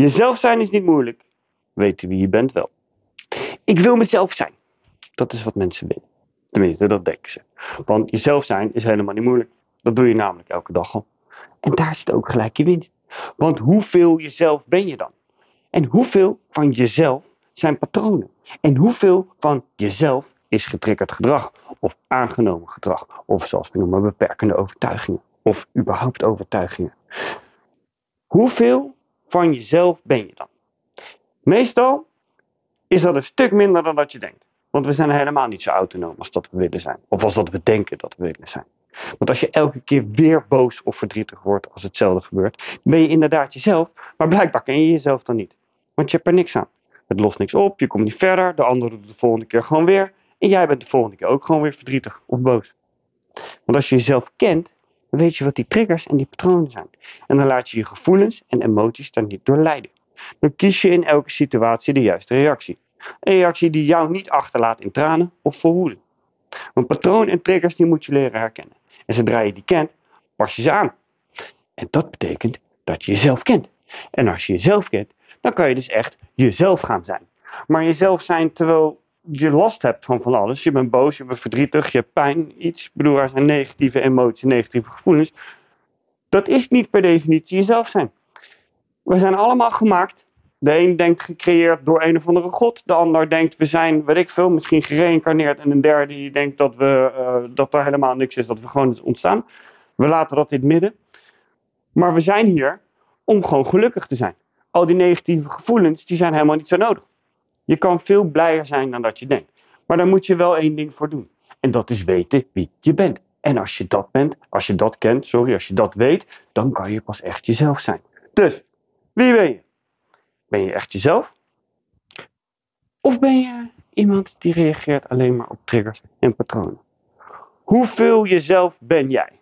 Jezelf zijn is niet moeilijk. Weten wie je bent wel. Ik wil mezelf zijn. Dat is wat mensen willen. Tenminste, dat denken ze. Want jezelf zijn is helemaal niet moeilijk. Dat doe je namelijk elke dag al. En daar zit ook gelijk je winst. Want hoeveel jezelf ben je dan? En hoeveel van jezelf zijn patronen? En hoeveel van jezelf is getriggerd gedrag? Of aangenomen gedrag? Of zoals we noemen beperkende overtuigingen? Of überhaupt overtuigingen? Hoeveel van jezelf ben je dan? Meestal is dat een stuk minder dan dat je denkt. Want we zijn helemaal niet zo autonoom als dat we willen zijn. Of als dat we denken dat we willen zijn. Want als je elke keer weer boos of verdrietig wordt als hetzelfde gebeurt, ben je inderdaad jezelf, maar blijkbaar ken je jezelf dan niet. Want je hebt er niks aan. Het lost niks op, je komt niet verder, de andere doet de volgende keer gewoon weer. En jij bent de volgende keer ook gewoon weer verdrietig of boos. Want als je jezelf kent, dan weet je wat die triggers en die patronen zijn. En dan laat je je gevoelens en emoties daar niet door leiden. Dan kies je in elke situatie de juiste reactie. Een reactie die jou niet achterlaat in tranen of verwoeden. Want patroon en triggers die moet je leren herkennen. En zodra je die kent, pas je ze aan. En dat betekent dat je jezelf kent. En als je jezelf kent, dan kan je dus echt jezelf gaan zijn. Maar jezelf zijn terwijl je last hebt van van alles. Je bent boos, je bent verdrietig, je hebt pijn, iets. Ik bedoel, er zijn negatieve emoties, negatieve gevoelens. Dat is niet per definitie jezelf zijn. We zijn allemaal gemaakt. De een denkt gecreëerd door een of andere god. De ander denkt we zijn, weet ik veel, misschien gereïncarneerd. En een derde die denkt dat, we, uh, dat er helemaal niks is, dat we gewoon ontstaan. We laten dat in het midden. Maar we zijn hier om gewoon gelukkig te zijn. Al die negatieve gevoelens, die zijn helemaal niet zo nodig. Je kan veel blijer zijn dan dat je denkt. Maar daar moet je wel één ding voor doen. En dat is weten wie je bent. En als je dat bent, als je dat kent, sorry, als je dat weet, dan kan je pas echt jezelf zijn. Dus, wie ben je? Ben je echt jezelf? Of ben je iemand die reageert alleen maar op triggers en patronen? Hoeveel jezelf ben jij?